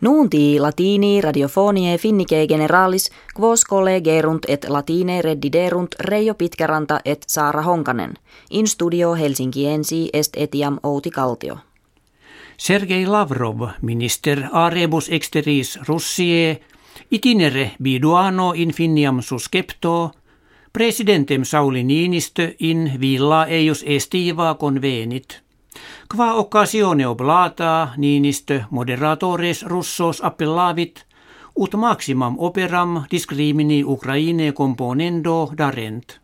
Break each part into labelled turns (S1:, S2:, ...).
S1: Nunti latini radiofonie finnike generalis quos collegerunt et latine reddiderunt Reijo Pitkäranta et Saara Honkanen. In studio Helsinkiensi est etiam Outi Kaltio.
S2: Sergei Lavrov, minister a rebus exteris Russie, itinere biduano in finiam suscepto, presidentem Sauli Niinistö in villa eius estiva convenit. Qua occasione oblata Niinistö moderatores russos appellavit ut maximum operam discrimini Ukraine componendo darent.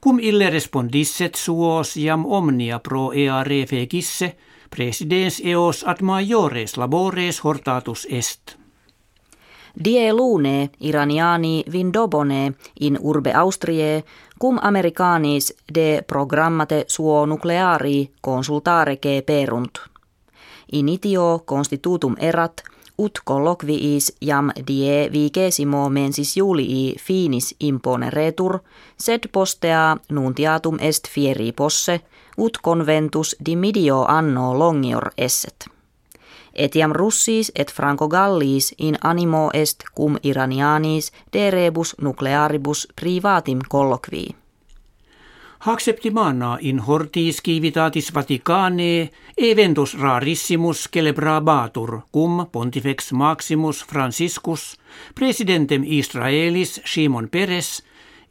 S2: Cum ille respondisset suos jam omnia pro eare fegisse, presidens eos ad majores labores hortatus est.
S1: Die lune iraniani vindobone in urbe Austriae cum americanis de programmate suo nucleari consultare perunt. Initio constitutum erat ut colloquiis jam die vigesimo mensis julii finis imponeretur, sed postea nuntiatum est fieri posse, ut conventus dimidio anno longior esset. Etiam russis et franco-gallis in animo est cum iranianis de rebus nuclearibus privatim colloquii.
S2: Acceptimana in hortis civitatis Vaticane eventus rarissimus celebrabatur cum pontifex maximus Franciscus, presidentem Israelis Shimon Peres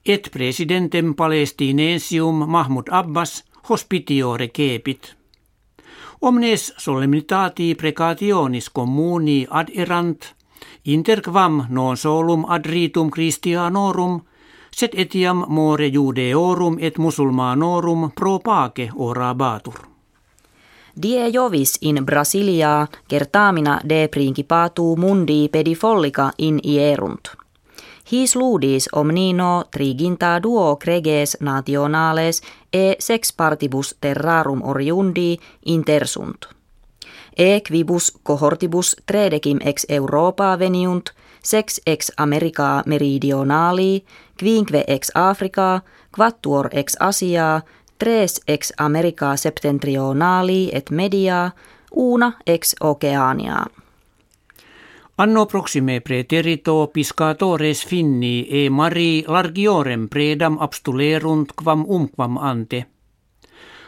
S2: et presidentem Palestinensium Mahmud Abbas hospitiore cepit. Omnes solemnitati precationis communi ad erant, interquam non solum ad ritum Christianorum, set etiam more judeorum et musulmanorum pro pace orabatur.
S1: Die jovis in Brasilia kertaamina de principatu mundi pedifollica in ierunt. His ludis omnino triginta duo creges nationales e sex partibus terrarum oriundi intersunt. E quibus cohortibus tredecim ex Europa veniunt, sex ex America meridionali, quinque ex Africa, quattuor ex Asia, tres ex America septentrionali et media, una ex Oceania.
S2: Anno proxime preterito piscatores finni e mari largiorem predam abstulerunt quam umquam ante.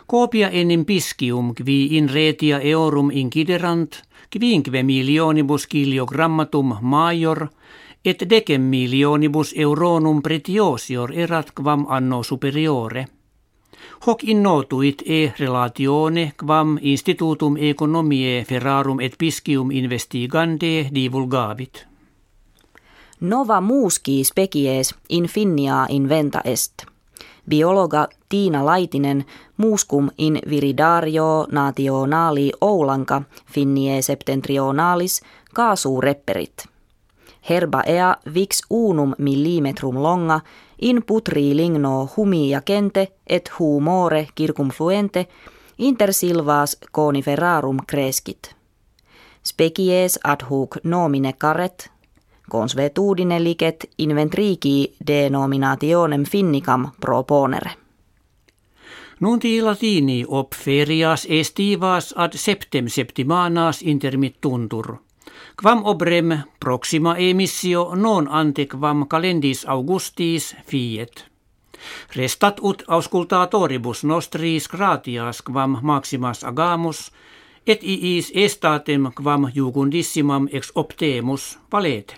S2: Copia enim piscium qui in retia eorum inciderant, quinque milionibus kiliogrammatum major, et decem milionibus euronum pretiosior erat quam anno superiore. Hoc innotuit e relatione quam institutum economiae ferrarum et piscium investigande divulgavit.
S1: Nova musci species in finnia inventa est. Biologa Tiina Laitinen muscum in viridario nationali Oulanka finnie septentrionalis kaasuu repperit. Herba ea vix unum millimetrum longa in putri ligno humia kente et humore circumfluente inter silvas coniferarum crescit. Species ad hoc nomine caret, consuetudine licet inventrici denominationem finnicam proponere.
S2: Nunti latini op ferias estivas ad septem septimanas intermittuntur. Quam obrem proxima emissio non ante quam calendis augustis fiet. Restat ut auscultatoribus nostris gratias quam maximas agamus, et iis estatem quam jugundissimam ex optemus valete.